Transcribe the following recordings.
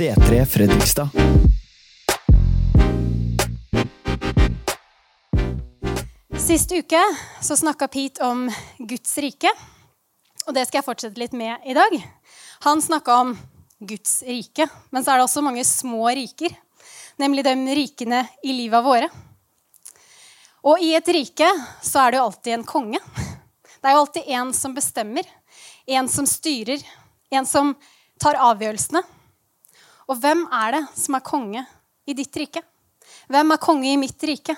C3 Fredrikstad. Sist uke så snakka Pete om Guds rike. Og det skal jeg fortsette litt med i dag. Han snakka om Guds rike, men så er det også mange små riker. Nemlig de rikene i livet våre. Og i et rike så er det jo alltid en konge. Det er jo alltid en som bestemmer. En som styrer. En som tar avgjørelsene. Og hvem er det som er konge i ditt rike? Hvem er konge i mitt rike?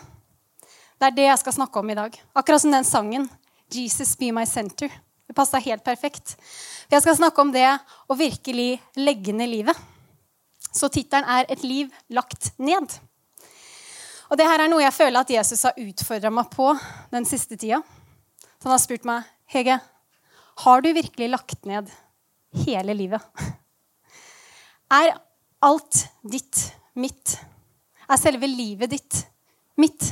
Det er det jeg skal snakke om i dag. Akkurat som den sangen 'Jesus be my center'. Det passa helt perfekt. For jeg skal snakke om det å virkelig legge ned livet. Så tittelen er 'Et liv lagt ned'. Og det her er noe jeg føler at Jesus har utfordra meg på den siste tida. Så han har spurt meg, 'Hege, har du virkelig lagt ned hele livet?' Er alt ditt mitt? Er selve livet ditt mitt?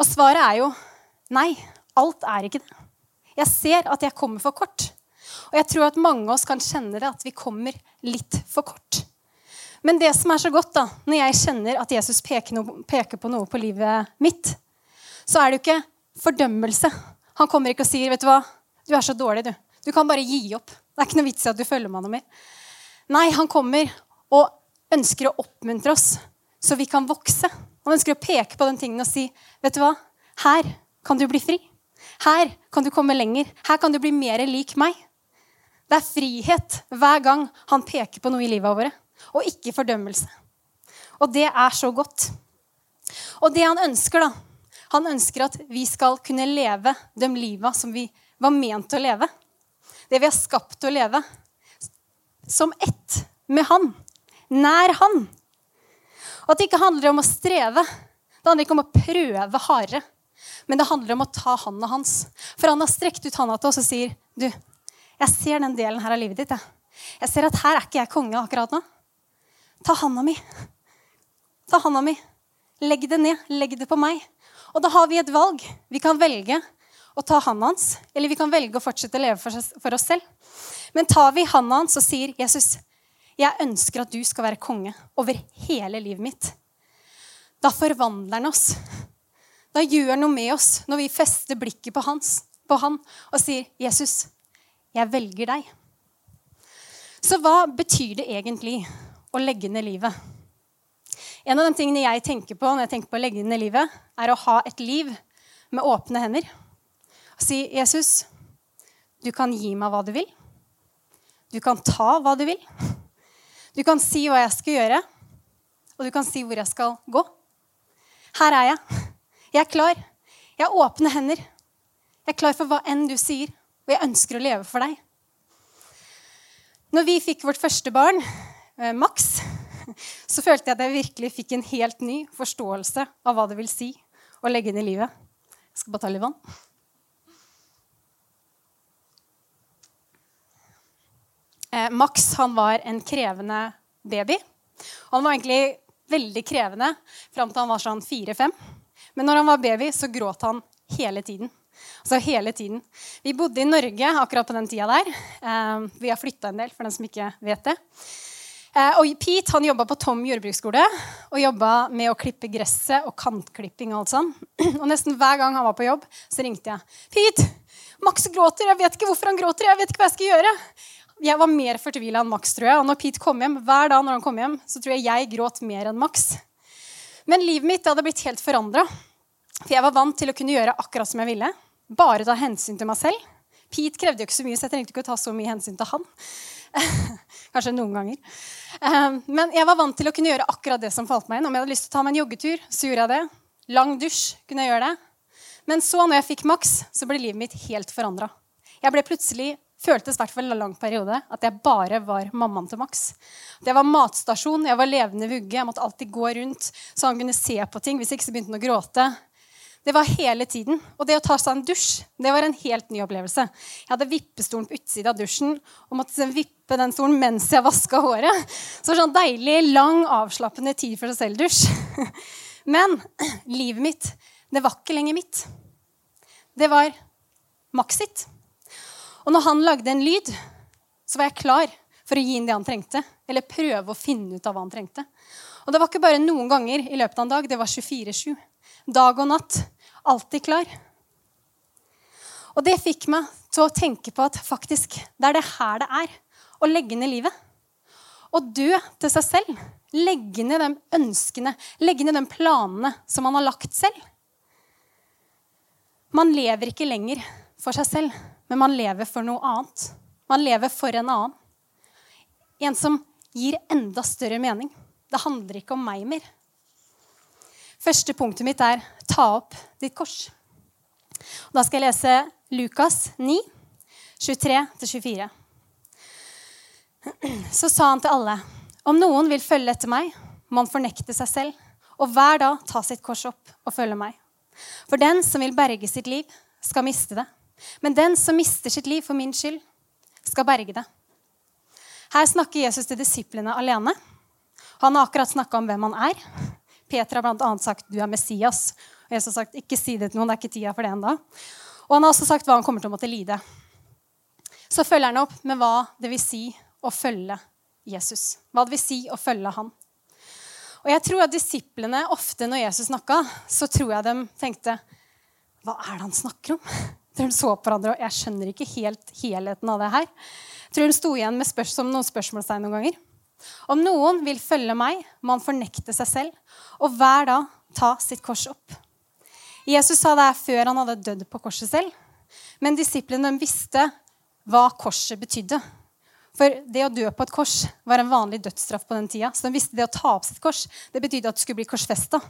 Og svaret er jo nei. Alt er ikke det. Jeg ser at jeg kommer for kort. Og jeg tror at mange av oss kan kjenne det, at vi kommer litt for kort. Men det som er så godt, da, når jeg kjenner at Jesus peker, no peker på noe på livet mitt, så er det jo ikke fordømmelse. Han kommer ikke og sier, 'Vet du hva, du er så dårlig, du. Du kan bare gi opp.' Det er ikke noe vits i at du følger med noe mer. Nei, han kommer og ønsker å oppmuntre oss, så vi kan vokse. Han ønsker å peke på den tingen og si, 'Vet du hva, her kan du bli fri.' Her kan du komme lenger. Her kan du bli mer lik meg. Det er frihet hver gang han peker på noe i livet vårt, og ikke fordømmelse. Og det er så godt. Og det han ønsker, da Han ønsker at vi skal kunne leve de liva som vi var ment å leve. Det vi er skapt til å leve. Som ett med han. Nær han. Og at det ikke handler om å streve. Det handler ikke om å prøve hardere. Men det handler om å ta handa hans. For han har strekt ut handa til oss og sier, 'Du, jeg ser den delen her av livet ditt. Jeg, jeg ser at her er ikke jeg konge akkurat nå. Ta handa mi. Ta handa mi. Legg det ned. Legg det på meg. Og da har vi et valg. Vi kan velge å ta handa hans, eller vi kan velge å fortsette å leve for, oss selv. Men tar vi handa hans og sier, 'Jesus, jeg ønsker at du skal være konge over hele livet mitt', da forvandler han oss. Da gjør han noe med oss når vi fester blikket på, hans, på han og sier, 'Jesus, jeg velger deg'. Så hva betyr det egentlig å legge ned livet? En av de tingene jeg tenker på når jeg tenker på å legge ned livet, er å ha et liv med åpne hender. Og si, 'Jesus, du kan gi meg hva du vil. Du kan ta hva du vil. Du kan si hva jeg skal gjøre, og du kan si hvor jeg skal gå. Her er jeg. Jeg er klar. Jeg har åpne hender. Jeg er klar for hva enn du sier, og jeg ønsker å leve for deg. Når vi fikk vårt første barn, eh, Max, så følte jeg at jeg virkelig fikk en helt ny forståelse av hva det vil si å legge inn i livet. Jeg skal bare ta litt vann. Eh, Max han var en krevende baby. Han var egentlig veldig krevende fram til han var sånn fire-fem. Men når han var baby, så gråt han hele tiden. Altså hele tiden. Vi bodde i Norge akkurat på den tida der. Eh, vi har flytta en del, for den som ikke vet det. Eh, og Pete han jobba på Tom jordbruksskole og jobba med å klippe gresset og kantklipping. Og alt sånt. Og nesten hver gang han var på jobb, så ringte jeg. 'Pete, Max gråter. Jeg vet ikke hvorfor han gråter. Jeg vet ikke hva jeg skal gjøre.' Jeg var mer fortvila enn Max, tror jeg. Og når Pete kom hjem, hver dag når han kom hjem, så tror jeg jeg gråt mer enn Max. Men livet mitt hadde blitt helt forandra. For jeg var vant til å kunne gjøre akkurat som jeg ville. Bare ta hensyn til meg selv. Pete krevde jo ikke så mye, så jeg trengte ikke å ta så mye hensyn til han. Kanskje noen ganger. Um, Men jeg var vant til å kunne gjøre akkurat det som falt meg inn. Om jeg hadde lyst til å ta meg en joggetur, så gjorde jeg det. Lang dusj kunne jeg gjøre det. Men så, når jeg fikk Max, så ble livet mitt helt forandra. Jeg ble plutselig føltes i hvert fall en lang periode at jeg bare var mammaen til Max. At jeg var matstasjon, jeg var levende vugge. Jeg måtte alltid gå rundt så han kunne se på ting. Hvis ikke så begynte han å gråte. Det var hele tiden. Og det å ta seg en dusj det var en helt ny opplevelse. Jeg hadde vippestolen på utsida av dusjen og måtte vippe den stolen mens jeg vaska håret. Så sånn deilig, lang, avslappende tid for seg selv-dusj. Men livet mitt, det var ikke lenger mitt. Det var Max sitt. Og når han lagde en lyd, så var jeg klar for å gi inn det han trengte, eller prøve å finne ut av hva han trengte. Og det var ikke bare noen ganger i løpet av en dag, det var 24-7. Dag og natt. Alltid klar. Og det fikk meg til å tenke på at faktisk, det er det her det er. Å legge ned livet. Å dø til seg selv. Legge ned de ønskene, legge ned de planene som man har lagt selv. Man lever ikke lenger for seg selv, men man lever for noe annet. Man lever for en annen. En som gir enda større mening. Det handler ikke om meg mer. Første punktet mitt er ta opp ditt kors. Da skal jeg lese Lukas 9, 23-24. Så sa han til alle, om noen vil følge etter meg, må han fornekte seg selv, og hver dag ta sitt kors opp og følge meg. For den som vil berge sitt liv, skal miste det. Men den som mister sitt liv for min skyld, skal berge det. Her snakker Jesus til disiplene alene. Han har akkurat snakka om hvem han er. Peter har bl.a. sagt 'du er Messias'. Og Jesus har sagt 'ikke si det til noen', det er ikke tida for det ennå. Og han har også sagt hva han kommer til å måtte lide. Så følger han opp med hva det vil si å følge Jesus. Hva det vil si å følge han. Og jeg tror at disiplene ofte når Jesus snakka, så tror jeg de tenkte Hva er det han snakker om? Tror de så på hverandre, og jeg skjønner ikke helt helheten av det her. Jeg tror de sto igjen med spørs som noen spørsmålstegn noen ganger. Om noen vil følge meg, må han fornekte seg selv og hver dag ta sitt kors opp. Jesus sa det her før han hadde dødd på korset selv. Men disiplene visste hva korset betydde. For det å dø på et kors var en vanlig dødsstraff på den tida. Så de visste det å ta opp sitt kors det betydde at du skulle bli korsfesta.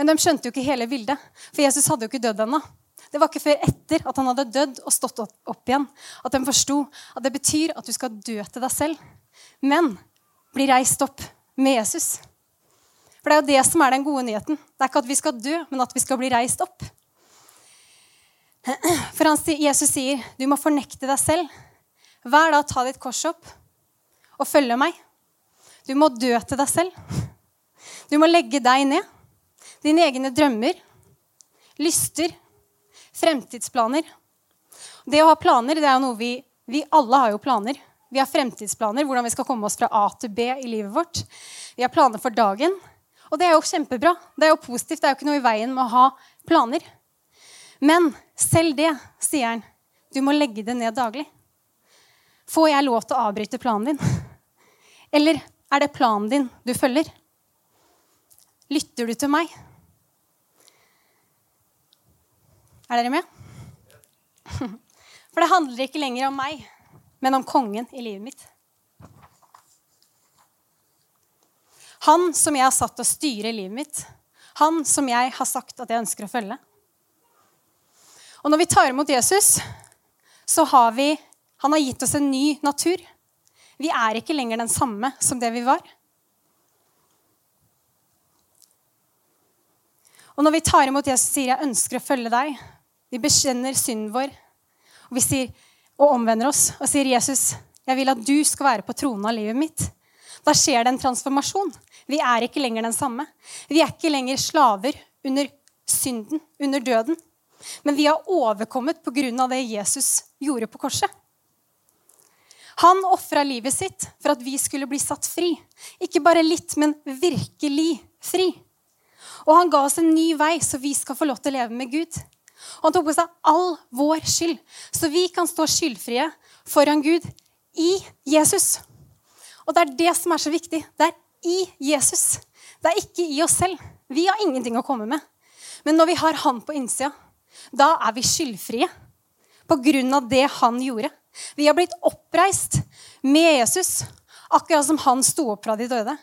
Men de skjønte jo ikke hele bildet, for Jesus hadde jo ikke dødd ennå. Det var ikke før etter at han hadde dødd og stått opp igjen, at de forsto at det betyr at du skal dø til deg selv. Men bli reist opp med Jesus. For det er jo det som er den gode nyheten. Det er ikke at vi skal dø, men at vi skal bli reist opp. For han, Jesus sier, 'Du må fornekte deg selv.' Hver dag ta ditt kors opp og følge meg. Du må dø til deg selv. Du må legge deg ned. Dine egne drømmer, lyster, fremtidsplaner. Det å ha planer, det er jo noe vi Vi alle har jo planer. Vi har fremtidsplaner, hvordan vi skal komme oss fra A til B i livet vårt. Vi har planer for dagen. Og det er jo kjempebra. Det er jo positivt. Det er jo ikke noe i veien med å ha planer. Men selv det, sier han, du må legge det ned daglig. Får jeg lov til å avbryte planen din? Eller er det planen din du følger? Lytter du til meg? Er dere med? For det handler ikke lenger om meg, men om kongen i livet mitt. Han som jeg har satt til å styre livet mitt. Han som jeg har sagt at jeg ønsker å følge. Og når vi tar imot Jesus, så har vi Han har gitt oss en ny natur. Vi er ikke lenger den samme som det vi var. Og når vi tar imot Jesus sier 'jeg ønsker å følge deg', vi bekjenner synden vår, og vi sier, og omvender oss og sier 'Jesus, jeg vil at du skal være på tronen av livet mitt', da skjer det en transformasjon. Vi er ikke lenger den samme. Vi er ikke lenger slaver under synden, under døden. Men vi har overkommet pga. det Jesus gjorde på korset. Han ofra livet sitt for at vi skulle bli satt fri. Ikke bare litt, men virkelig fri. Og han ga oss en ny vei, så vi skal få lov til å leve med Gud. Og han tok på seg all vår skyld, så vi kan stå skyldfrie foran Gud i Jesus. Og det er det som er så viktig. Det er i Jesus. Det er ikke i oss selv. Vi har ingenting å komme med. Men når vi har Han på innsida, da er vi skyldfrie på grunn av det han gjorde. Vi har blitt oppreist med Jesus, akkurat som han sto opp fra de døde.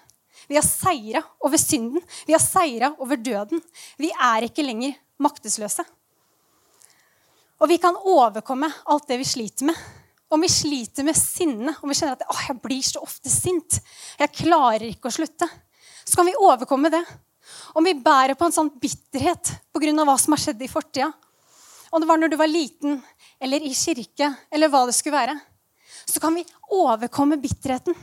Vi har seira over synden. Vi har seira over døden. Vi er ikke lenger maktesløse. Og vi kan overkomme alt det vi sliter med. Om vi sliter med sinne, om vi kjenner at jeg blir så ofte sint, jeg klarer ikke å slutte, så kan vi overkomme det. Om vi bærer på en sånn bitterhet pga. hva som har skjedd i fortida, om det var når du var liten, eller i kirke, eller hva det skulle være, så kan vi overkomme bitterheten.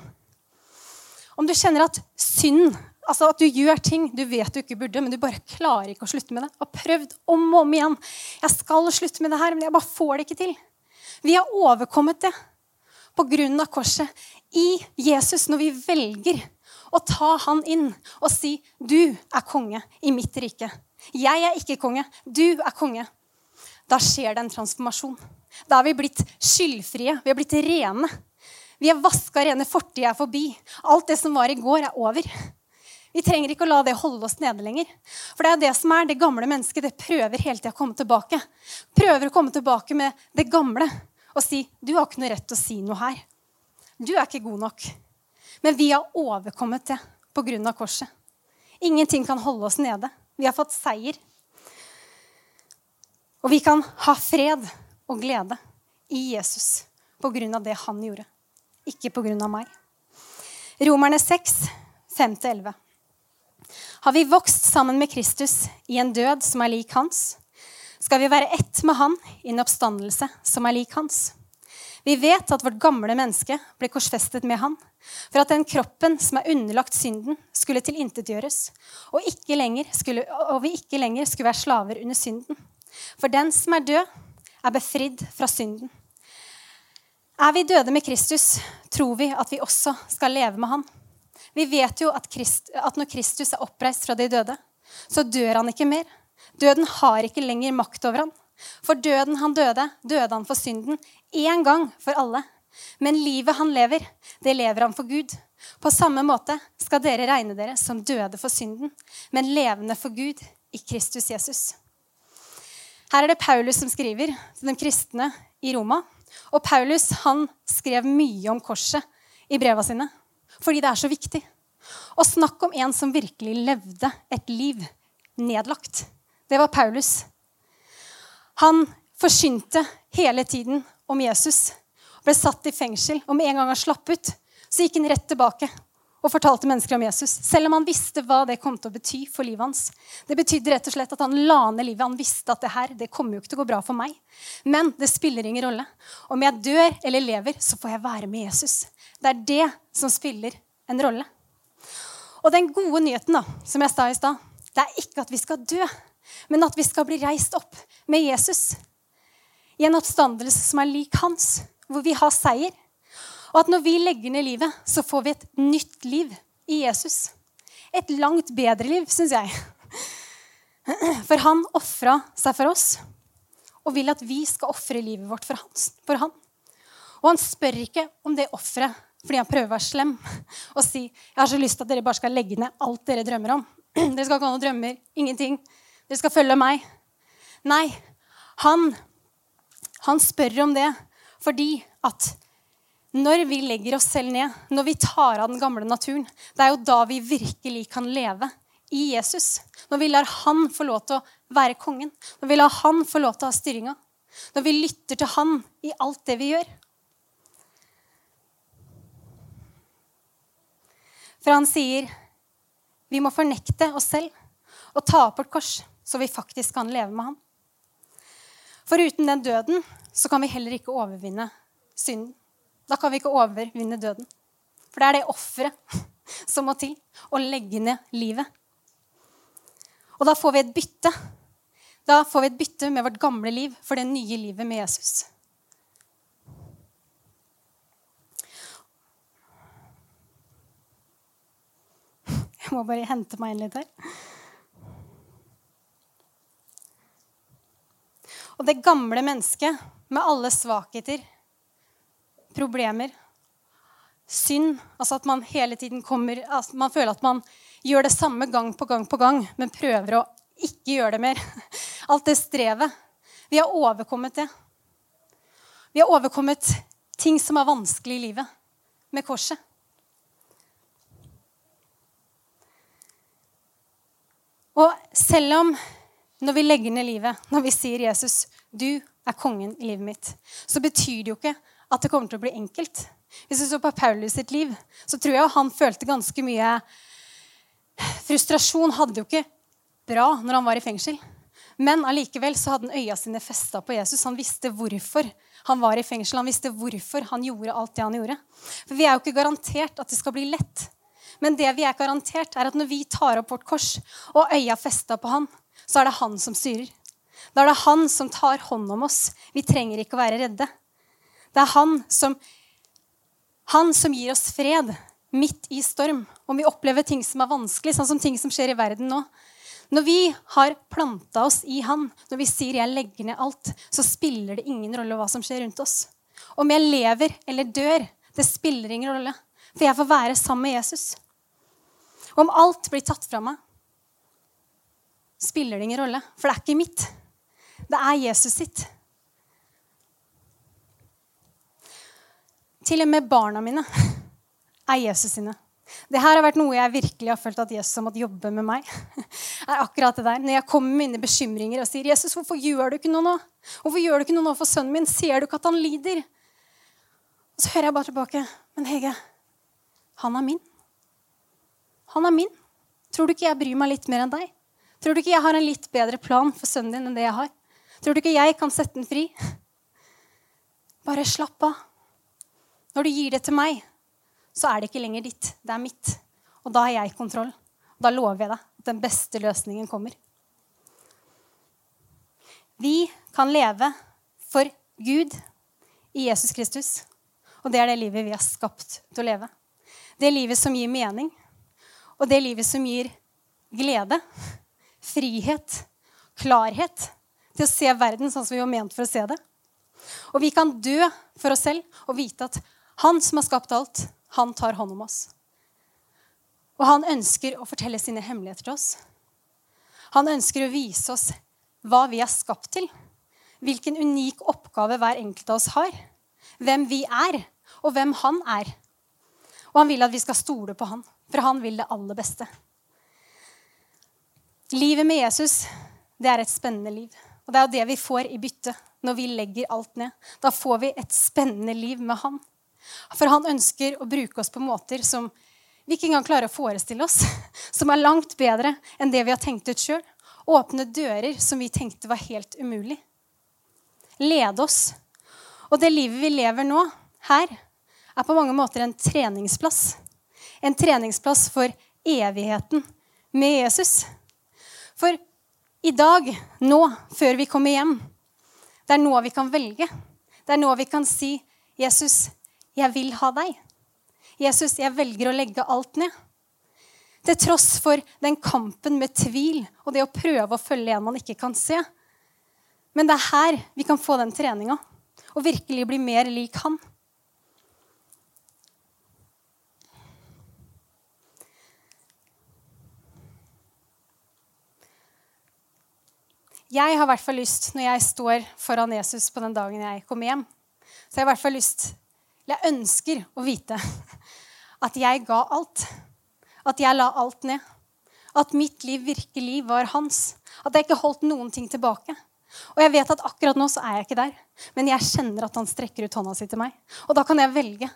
Om du kjenner at synd, altså at du gjør ting du vet du ikke burde, men du bare klarer ikke å slutte med det, og prøvd om og om igjen Jeg skal slutte med det her, men jeg bare får det ikke til. Vi har overkommet det på grunn av korset, i Jesus, når vi velger å ta han inn og si 'Du er konge i mitt rike'. Jeg er ikke konge, du er konge. Da skjer det en transformasjon. Da er vi blitt skyldfrie. Vi er blitt rene. Vi er vaska rene. Fortida er forbi. Alt det som var i går, er over. Vi trenger ikke å la det holde oss nede lenger. For det er det som er det gamle mennesket. Det prøver hele tida å komme tilbake. Prøver å komme tilbake med det gamle og si 'Du har ikke noe rett til å si noe her'. Du er ikke god nok. Men vi har overkommet det pga. korset. Ingenting kan holde oss nede. Vi har fått seier. Og vi kan ha fred og glede i Jesus pga. det han gjorde, ikke pga. meg. Romerne 6, 5-11. Har vi vokst sammen med Kristus i en død som er lik hans, skal vi være ett med han i en oppstandelse som er lik hans. Vi vet at vårt gamle menneske ble korsfestet med han, for at den kroppen som er underlagt synden, skulle tilintetgjøres, og, og vi ikke lenger skulle være slaver under synden. For den som er død, er befridd fra synden. Er vi døde med Kristus, tror vi at vi også skal leve med han. Vi vet jo at, Christ, at når Kristus er oppreist fra de døde, så dør han ikke mer. Døden har ikke lenger makt over han. For døden han døde, døde han for synden én gang for alle. Men livet han lever, det lever han for Gud. På samme måte skal dere regne dere som døde for synden, men levende for Gud i Kristus Jesus. Her er det Paulus som skriver til de kristne i Roma. Og Paulus han skrev mye om korset i breva sine fordi det er så viktig. Og snakk om en som virkelig levde et liv nedlagt. Det var Paulus. Han forsynte hele tiden om Jesus. Ble satt i fengsel. Og med en gang han slapp ut, så gikk han rett tilbake og fortalte mennesker om Jesus. Selv om han visste hva det kom til å bety for livet hans. Det betydde rett og slett at han la ned livet. Han visste at det her det kommer jo ikke til å gå bra for meg. Men det spiller ingen rolle. Om jeg dør eller lever, så får jeg være med Jesus. Det er det som spiller en rolle. Og den gode nyheten, da, som jeg sa i stad, det er ikke at vi skal dø, men at vi skal bli reist opp med Jesus i en oppstandelse som er lik hans, hvor vi har seier. Og at når vi legger ned livet, så får vi et nytt liv i Jesus. Et langt bedre liv, syns jeg. For han ofra seg for oss og vil at vi skal ofre livet vårt for han. Og han spør ikke om det offeret fordi han prøver å være slem og si jeg har så lyst til at dere bare skal legge ned alt dere drømmer om. Dere skal ikke ha noen drømmer. Ingenting. Dere skal følge meg. Nei, han, han spør om det fordi at når vi legger oss selv ned, når vi tar av den gamle naturen, det er jo da vi virkelig kan leve i Jesus. Når vi lar han få lov til å være kongen, når vi lar han få lov til å ha styringa, når vi lytter til han i alt det vi gjør. For han sier vi må fornekte oss selv og ta opp vårt kors, så vi faktisk kan leve med ham. For uten den døden så kan vi heller ikke overvinne synden. Da kan vi ikke overvinne døden. For det er det offeret som må til. Å legge ned livet. Og da får vi et bytte. Da får vi et bytte med vårt gamle liv for det nye livet med Jesus. Jeg må bare hente meg inn litt her. Og det gamle mennesket med alle svakheter, problemer, synd Altså at man hele tiden kommer altså Man føler at man gjør det samme gang på gang på gang, men prøver å ikke gjøre det mer. Alt det strevet. Vi har overkommet det. Vi har overkommet ting som er vanskelig i livet, med korset. Og selv om når vi legger ned livet, når vi sier 'Jesus, du er kongen i livet mitt', så betyr det jo ikke at det kommer til å bli enkelt. Hvis du så på Paulus sitt liv, så tror jeg han følte ganske mye frustrasjon. Hadde jo ikke bra når han var i fengsel. Men allikevel så hadde han øya sine festa på Jesus. Han visste hvorfor han var i fengsel. Han visste hvorfor han gjorde alt det han gjorde. For vi er jo ikke garantert at det skal bli lett. Men det vi er garantert, er at når vi tar opp vårt kors og øya festa på han, så er det han som styrer. Da er det han som tar hånd om oss. Vi trenger ikke å være redde. Det er han som Han som gir oss fred midt i storm. Om vi opplever ting som er vanskelig, sånn som ting som skjer i verden nå. Når vi har planta oss i Han, når vi sier 'jeg legger ned alt', så spiller det ingen rolle hva som skjer rundt oss. Om jeg lever eller dør, det spiller ingen rolle. For jeg får være sammen med Jesus. Om alt blir tatt fra meg, spiller det ingen rolle. For det er ikke mitt. Det er Jesus sitt. Til og med barna mine er Jesus sine. Det her har vært noe jeg virkelig har følt at Jesus har måttet jobbe med meg. er akkurat det der. Når jeg kommer med mine bekymringer og sier 'Jesus, hvorfor gjør du ikke noe nå?' Hvorfor gjør du ikke noe nå for sønnen min? Ser du ikke at han lider? Og så hører jeg bare tilbake. Men Hege, han er min. Han er min. Tror du ikke jeg bryr meg litt mer enn deg? Tror du ikke jeg har en litt bedre plan for sønnen din enn det jeg har? Tror du ikke jeg kan sette den fri? Bare slapp av. Når du gir det til meg, så er det ikke lenger ditt. Det er mitt. Og da har jeg kontroll. Da lover jeg deg at den beste løsningen kommer. Vi kan leve for Gud i Jesus Kristus. Og det er det livet vi er skapt til å leve. Det livet som gir mening, og det livet som gir glede, frihet, klarhet til å se verden sånn som vi var ment for å se det. Og vi kan dø for oss selv og vite at han som har skapt alt, han tar hånd om oss. Og han ønsker å fortelle sine hemmeligheter til oss. Han ønsker å vise oss hva vi er skapt til. Hvilken unik oppgave hver enkelt av oss har. Hvem vi er, og hvem han er. Og han vil at vi skal stole på han, for han vil det aller beste. Livet med Jesus, det er et spennende liv. Og det er jo det vi får i bytte når vi legger alt ned. Da får vi et spennende liv med han. For han ønsker å bruke oss på måter som vi ikke engang klarer å forestille oss. Som er langt bedre enn det vi har tenkt ut sjøl. Åpne dører som vi tenkte var helt umulig. Lede oss. Og det livet vi lever nå, her, er på mange måter en treningsplass. En treningsplass for evigheten med Jesus. For i dag, nå, før vi kommer hjem, det er nå vi kan velge. Det er nå vi kan si, 'Jesus, jeg vil ha deg'. Jesus, jeg velger å legge alt ned. Til tross for den kampen med tvil og det å prøve å følge en man ikke kan se. Men det er her vi kan få den treninga og virkelig bli mer lik han. Jeg har i hvert fall lyst, når jeg står foran Jesus på den dagen jeg kommer hjem, så jeg har i hvert fall lyst Jeg ønsker å vite at jeg ga alt. At jeg la alt ned. At mitt liv virkelig var hans. At jeg ikke holdt noen ting tilbake. Og jeg vet at akkurat nå så er jeg ikke der, men jeg kjenner at han strekker ut hånda si til meg. Og da kan jeg velge.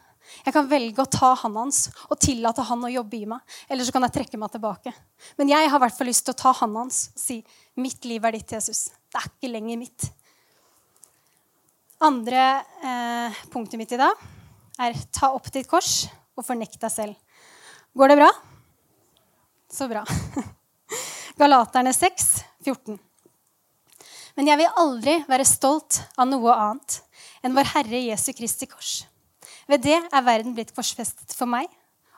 Jeg kan velge å ta hånden hans og tillate han å jobbe i meg. Eller så kan jeg trekke meg tilbake. Men jeg har i hvert fall lyst til å ta hånden hans og si mitt liv er ditt, Jesus. Det er ikke lenger mitt. Andre eh, punktet mitt i dag er ta opp ditt kors og fornekt deg selv. Går det bra? Så bra. Galaterne 6, 14. Men jeg vil aldri være stolt av noe annet enn vår Herre Jesu Kristi kors ved det er verden blitt korsfestet for meg,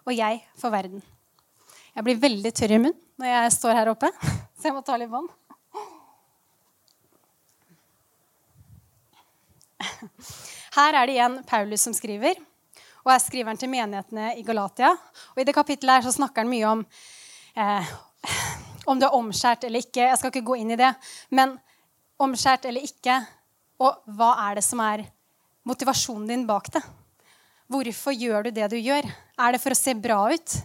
og jeg for verden. Jeg blir veldig tørr i munnen når jeg står her oppe, så jeg må ta litt vann. Her er det igjen Paulus som skriver. Og er skriveren til menighetene i Galatia. Og I det kapittelet her så snakker han mye om eh, om du er omskjært eller ikke. Jeg skal ikke gå inn i det. Men omskjært eller ikke, og hva er det som er motivasjonen din bak det? Hvorfor gjør du det du gjør? Er det for å se bra ut?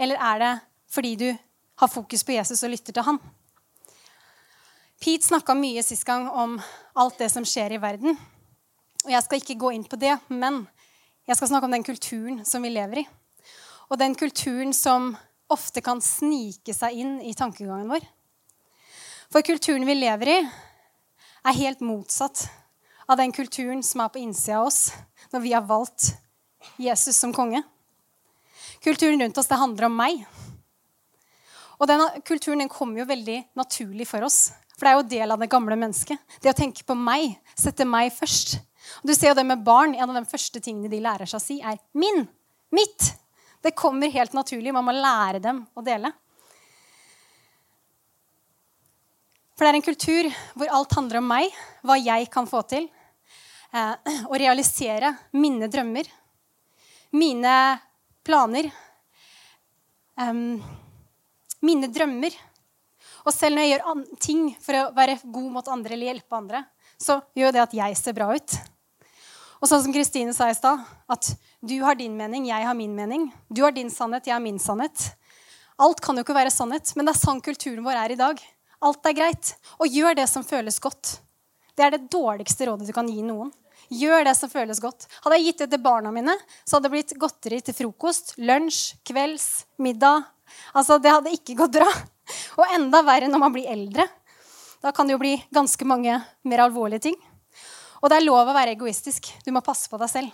Eller er det fordi du har fokus på Jesus og lytter til han? Pete snakka mye sist gang om alt det som skjer i verden. Og Jeg skal ikke gå inn på det, men jeg skal snakke om den kulturen som vi lever i. Og den kulturen som ofte kan snike seg inn i tankegangen vår. For kulturen vi lever i, er helt motsatt av den kulturen som er på innsida av oss når vi har valgt Jesus som konge. Kulturen rundt oss det handler om meg. Og denne kulturen den kommer jo veldig naturlig for oss. For det er jo del av det gamle mennesket. Det å tenke på meg, sette meg først. Og du ser jo det med barn. En av de første tingene de lærer seg å si, er 'min'. Mitt. Det kommer helt naturlig. Man må lære dem å dele. For det er en kultur hvor alt handler om meg, hva jeg kan få til. Eh, å realisere mine drømmer, mine planer. Um, mine drømmer. Og selv når jeg gjør ting for å være god mot andre eller hjelpe andre, så gjør det at jeg ser bra ut. Og sånn som Kristine sa i stad, at du har din mening, jeg har min mening. Du har din sannhet, jeg har min sannhet. Alt kan jo ikke være sannhet, men det er sånn kulturen vår er i dag. Alt er greit. Og gjør det som føles godt. Det er det dårligste rådet du kan gi noen. Gjør det som føles godt. Hadde jeg gitt det til barna mine, så hadde det blitt godteri til frokost, lunsj, kvelds, middag. Altså, Det hadde ikke gått bra. Og enda verre når man blir eldre. Da kan det jo bli ganske mange mer alvorlige ting. Og det er lov å være egoistisk. Du må passe på deg selv.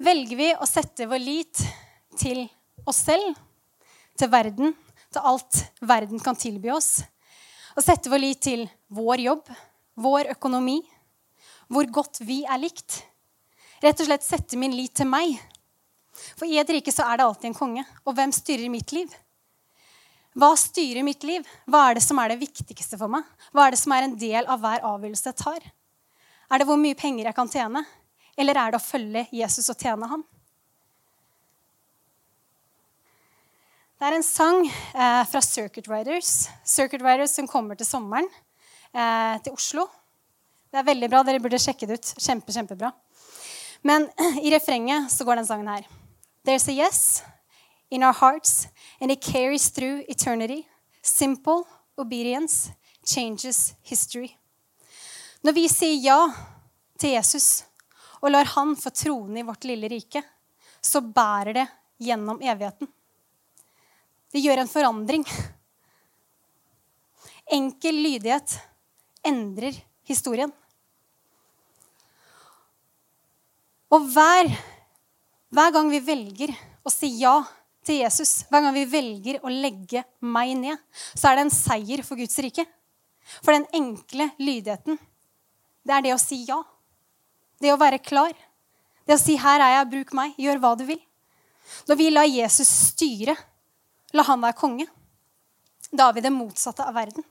Velger vi å sette vår lit til oss selv, til verden, til alt verden kan tilby oss, og sette vår lit til vår jobb, vår økonomi, hvor godt vi er likt, rett og slett sette min lit til meg For i et rike så er det alltid en konge. Og hvem styrer mitt liv? Hva styrer mitt liv? Hva er det som er det viktigste for meg? Hva er det som er en del av hver avgjørelse jeg tar? Er det hvor mye penger jeg kan tjene? Eller er det å følge Jesus og tjene ham? Det er en sang eh, fra Circuit Riders. Circuit Riders som kommer til sommeren eh, til Oslo. Det er veldig bra. Dere burde sjekke det ut. Kjempe, kjempebra. Men i refrenget så går den sangen her. There's a yes in our hearts, and it carries through eternity. Simple obedience changes history. Når vi sier ja til Jesus og lar han få trone i vårt lille rike, så bærer det gjennom evigheten. Det gjør en forandring. Enkel lydighet endrer historien. Og hver, hver gang vi velger å si ja til Jesus, hver gang vi velger å legge meg ned, så er det en seier for Guds rike. For den enkle lydigheten, det er det å si ja. Det å være klar. Det å si 'Her er jeg, bruk meg. Gjør hva du vil'. Når vi lar Jesus styre, la han være konge, da er vi det motsatte av verden.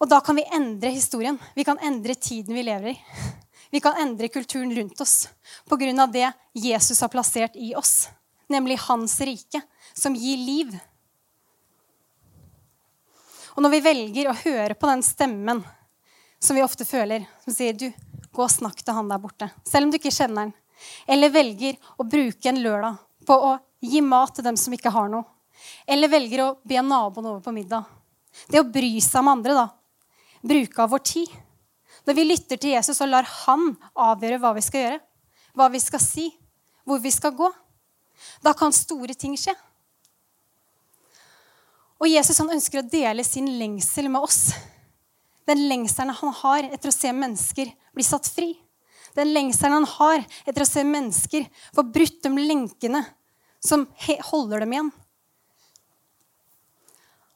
Og da kan vi endre historien. Vi kan endre tiden vi lever i. Vi kan endre kulturen rundt oss pga. det Jesus har plassert i oss nemlig hans rike, som gir liv. Og når vi velger å høre på den stemmen som vi ofte føler, som sier du, gå og snakk til han der borte, selv om du ikke kjenner han, eller velger å bruke en lørdag på å gi mat til dem som ikke har noe, eller velger å be naboen over på middag Det å bry seg om andre, da. Bruke av vår tid. Når vi lytter til Jesus og lar han avgjøre hva vi skal gjøre, hva vi skal si, hvor vi skal gå, da kan store ting skje. Og Jesus han ønsker å dele sin lengsel med oss. Den lengselen han har etter å se mennesker bli satt fri. Den lengselen han har etter å se mennesker få brutt de lenkene som holder dem igjen.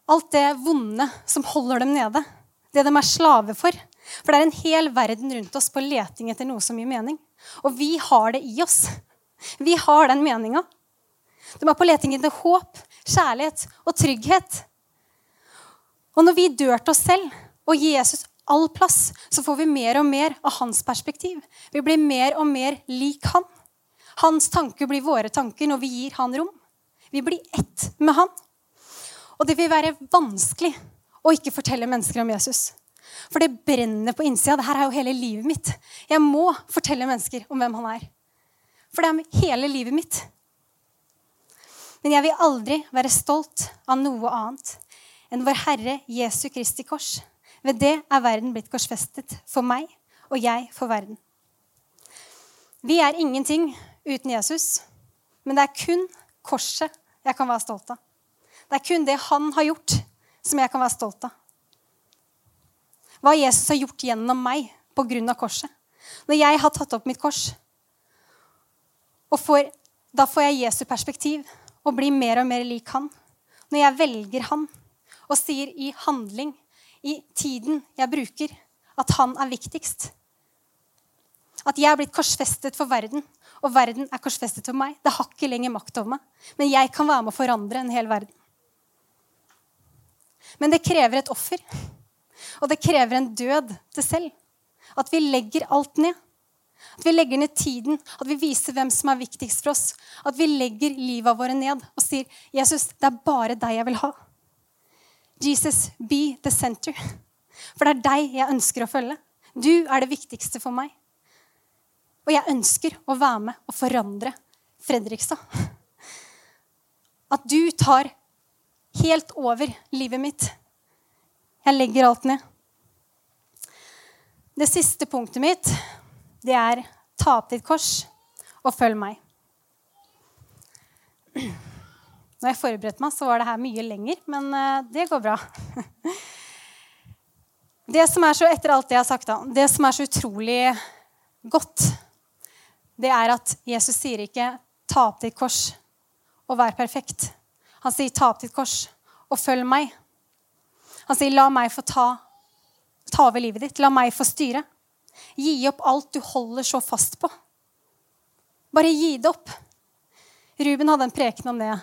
Alt det vonde som holder dem nede. Det de er slave for. For det er en hel verden rundt oss på leting etter noe som gir mening. Og vi har det i oss. Vi har den meninga. De er på leting etter håp, kjærlighet og trygghet. Og når vi dør til oss selv og gir Jesus all plass, så får vi mer og mer av hans perspektiv. Vi blir mer og mer lik han. Hans tanker blir våre tanker når vi gir han rom. Vi blir ett med han. Og det vil være vanskelig å ikke fortelle mennesker om Jesus. For det brenner på innsida. Dette er jo hele livet mitt. Jeg må fortelle mennesker om hvem han er. For det er hele livet mitt. Men jeg vil aldri være stolt av noe annet enn vår Herre Jesu Kristi kors. Ved det er verden blitt korsfestet for meg, og jeg for verden. Vi er ingenting uten Jesus, men det er kun korset jeg kan være stolt av. Det er kun det han har gjort, som jeg kan være stolt av. Hva Jesus har gjort gjennom meg på grunn av korset. Når jeg har tatt opp mitt kors, får, da får jeg Jesu perspektiv og blir mer og mer lik han. Når jeg velger han og sier i handling, i tiden jeg bruker, at han er viktigst, At jeg er blitt korsfestet for verden, og verden er korsfestet for meg. Det har ikke lenger makt over meg. Men jeg kan være med å forandre en hel verden. Men det krever et offer. Og det krever en død til selv. At vi legger alt ned. At vi legger ned tiden, at vi viser hvem som er viktigst for oss. At vi legger livet våre ned og sier, 'Jesus, det er bare deg jeg vil ha'. Jesus, be the center. For det er deg jeg ønsker å følge. Du er det viktigste for meg. Og jeg ønsker å være med og forandre Fredrikstad. At du tar helt over livet mitt. Jeg legger alt ned. Det siste punktet mitt, det er ta opp ditt kors og følg meg. Når jeg forberedte meg, så var det her mye lenger, men eh, det går bra. Det som er så, etter alt det jeg har sagt, det som er så utrolig godt, det er at Jesus sier ikke 'ta opp ditt kors og vær perfekt'. Han sier 'ta opp ditt kors og følg meg'. Han sier 'la meg få ta, ta over livet ditt'. La meg få styre. Gi opp alt du holder så fast på. Bare gi det opp. Ruben hadde en preken om det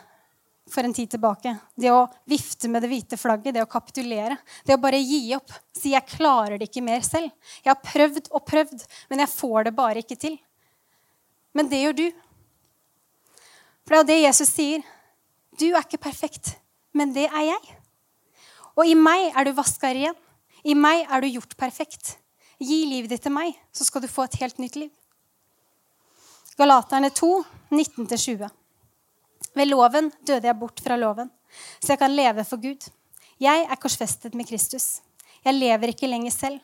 for en tid tilbake. Det å vifte med det hvite flagget, det å kapitulere. Det å bare gi opp. Si 'jeg klarer det ikke mer selv'. Jeg har prøvd og prøvd, men jeg får det bare ikke til. Men det gjør du. For det er jo det Jesus sier. Du er ikke perfekt, men det er jeg. Og i meg er du vaska ren. I meg er du gjort perfekt. Gi livet ditt til meg, så skal du få et helt nytt liv. Galaterne 2, 19-20. Ved loven døde jeg bort fra loven, så jeg kan leve for Gud. Jeg er korsfestet med Kristus. Jeg lever ikke lenger selv,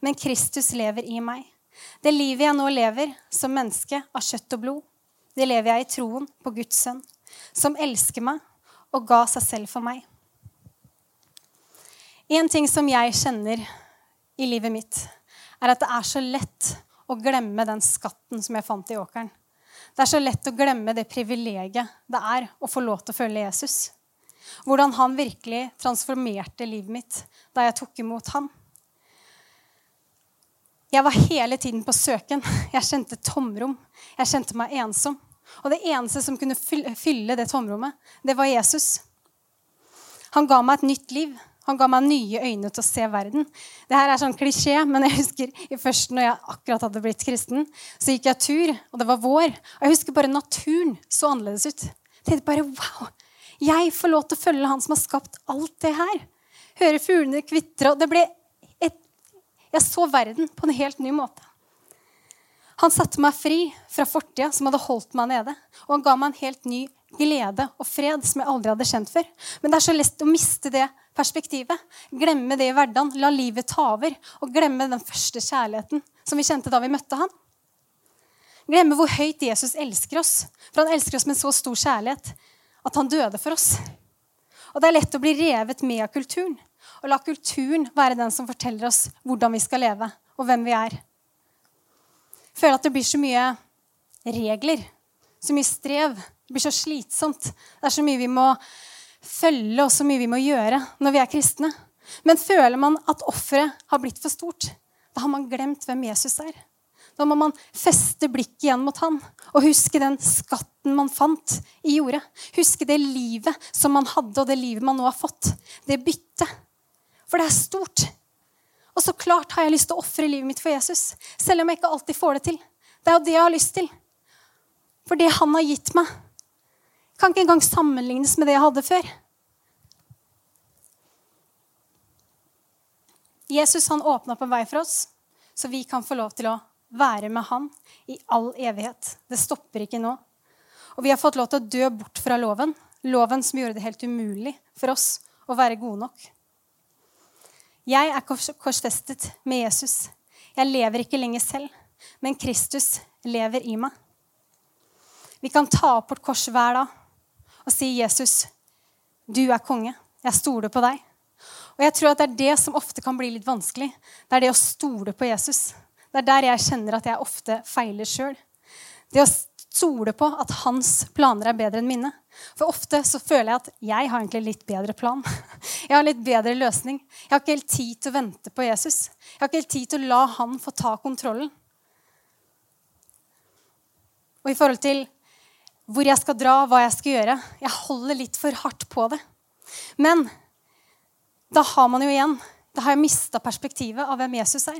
men Kristus lever i meg. Det livet jeg nå lever som menneske av kjøtt og blod, det lever jeg i troen på Guds sønn, som elsker meg og ga seg selv for meg. En ting som jeg kjenner i livet mitt, er at det er så lett å glemme den skatten som jeg fant i åkeren. Det er så lett å glemme det privilegiet det er å få lov til å følge Jesus. Hvordan han virkelig transformerte livet mitt da jeg tok imot ham. Jeg var hele tiden på søken. Jeg kjente tomrom. Jeg kjente meg ensom. Og det eneste som kunne fylle det tomrommet, det var Jesus. Han ga meg et nytt liv. Han ga meg nye øyne til å se verden. Det her er sånn klisjé, men jeg husker først når jeg akkurat hadde blitt kristen, så gikk jeg tur, og det var vår. Og jeg husker bare naturen så annerledes ut. Jeg tenkte bare wow! Jeg får lov til å følge han som har skapt alt det her. Høre fuglene kvitre. Og det ble et Jeg så verden på en helt ny måte. Han satte meg fri fra fortida som hadde holdt meg nede. Og han ga meg en helt ny glede og fred som jeg aldri hadde kjent før. Men det er så lett å miste det perspektivet. Glemme det i hverdagen. La livet ta over. Og glemme den første kjærligheten som vi kjente da vi møtte han. Glemme hvor høyt Jesus elsker oss. For han elsker oss med så stor kjærlighet at han døde for oss. Og det er lett å bli revet med av kulturen. Og la kulturen være den som forteller oss hvordan vi skal leve, og hvem vi er. Føler at det blir så mye regler, så mye strev. Det blir så slitsomt. Det er så mye vi må følge og så mye vi må gjøre når vi er kristne. Men føler man at offeret har blitt for stort, da har man glemt hvem Jesus er. Da må man feste blikket igjen mot han og huske den skatten man fant i jordet. Huske det livet som man hadde, og det livet man nå har fått. Det byttet. For det er stort. Og så klart har jeg lyst til å ofre livet mitt for Jesus, selv om jeg ikke alltid får det til. Det er jo det jeg har lyst til. For det han har gitt meg, kan ikke engang sammenlignes med det jeg hadde før. Jesus han åpna opp en vei for oss, så vi kan få lov til å være med han i all evighet. Det stopper ikke nå. Og vi har fått lov til å dø bort fra loven. Loven som gjorde det helt umulig for oss å være gode nok. Jeg er korsfestet med Jesus. Jeg lever ikke lenger selv, men Kristus lever i meg. Vi kan ta opp vårt kors hver dag og si, 'Jesus, du er konge. Jeg stoler på deg.' Og jeg tror at det er det som ofte kan bli litt vanskelig. Det er det å stole på Jesus. Det er der jeg kjenner at jeg ofte feiler sjøl. Det å stole på at hans planer er bedre enn mine. For ofte så føler jeg at jeg har egentlig litt bedre plan. Jeg har litt bedre løsning. Jeg har ikke helt tid til å vente på Jesus. Jeg har ikke helt tid til å la han få ta kontrollen. og i forhold til hvor jeg skal dra, hva jeg skal gjøre. Jeg holder litt for hardt på det. Men da har man jo igjen Da har jeg mista perspektivet av hvem Jesus er.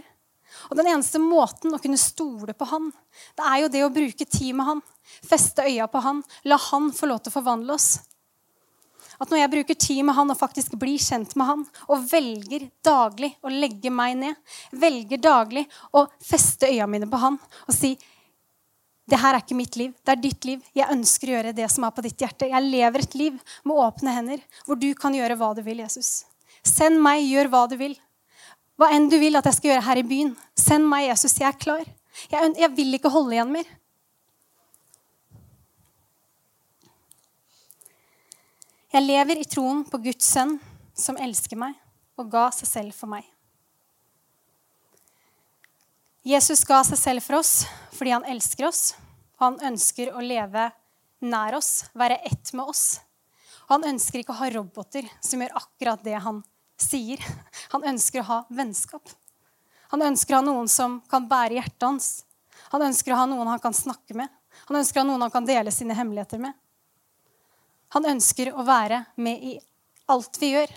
Og den eneste måten å kunne stole på han, det er jo det å bruke tid med han. Feste øya på han. La han få lov til å forvandle oss. At når jeg bruker tid med han og faktisk blir kjent med han, og velger daglig å legge meg ned, velger daglig å feste øya mine på han og si det her er ikke mitt liv, det er ditt liv. Jeg ønsker å gjøre det som er på ditt hjerte. Jeg lever et liv med åpne hender, hvor du kan gjøre hva du vil, Jesus. Send meg, gjør hva du vil. Hva enn du vil at jeg skal gjøre her i byen. Send meg, Jesus. Jeg er klar. Jeg, jeg vil ikke holde igjen mer. Jeg lever i troen på Guds sønn, som elsker meg og ga seg selv for meg. Jesus ga seg selv for oss fordi han elsker oss. Han ønsker å leve nær oss, være ett med oss. Han ønsker ikke å ha roboter som gjør akkurat det han sier. Han ønsker å ha vennskap. Han ønsker å ha noen som kan bære hjertet hans. Han ønsker å ha noen han kan snakke med. Han ønsker å ha noen han kan dele sine hemmeligheter med. Han ønsker å være med i alt vi gjør.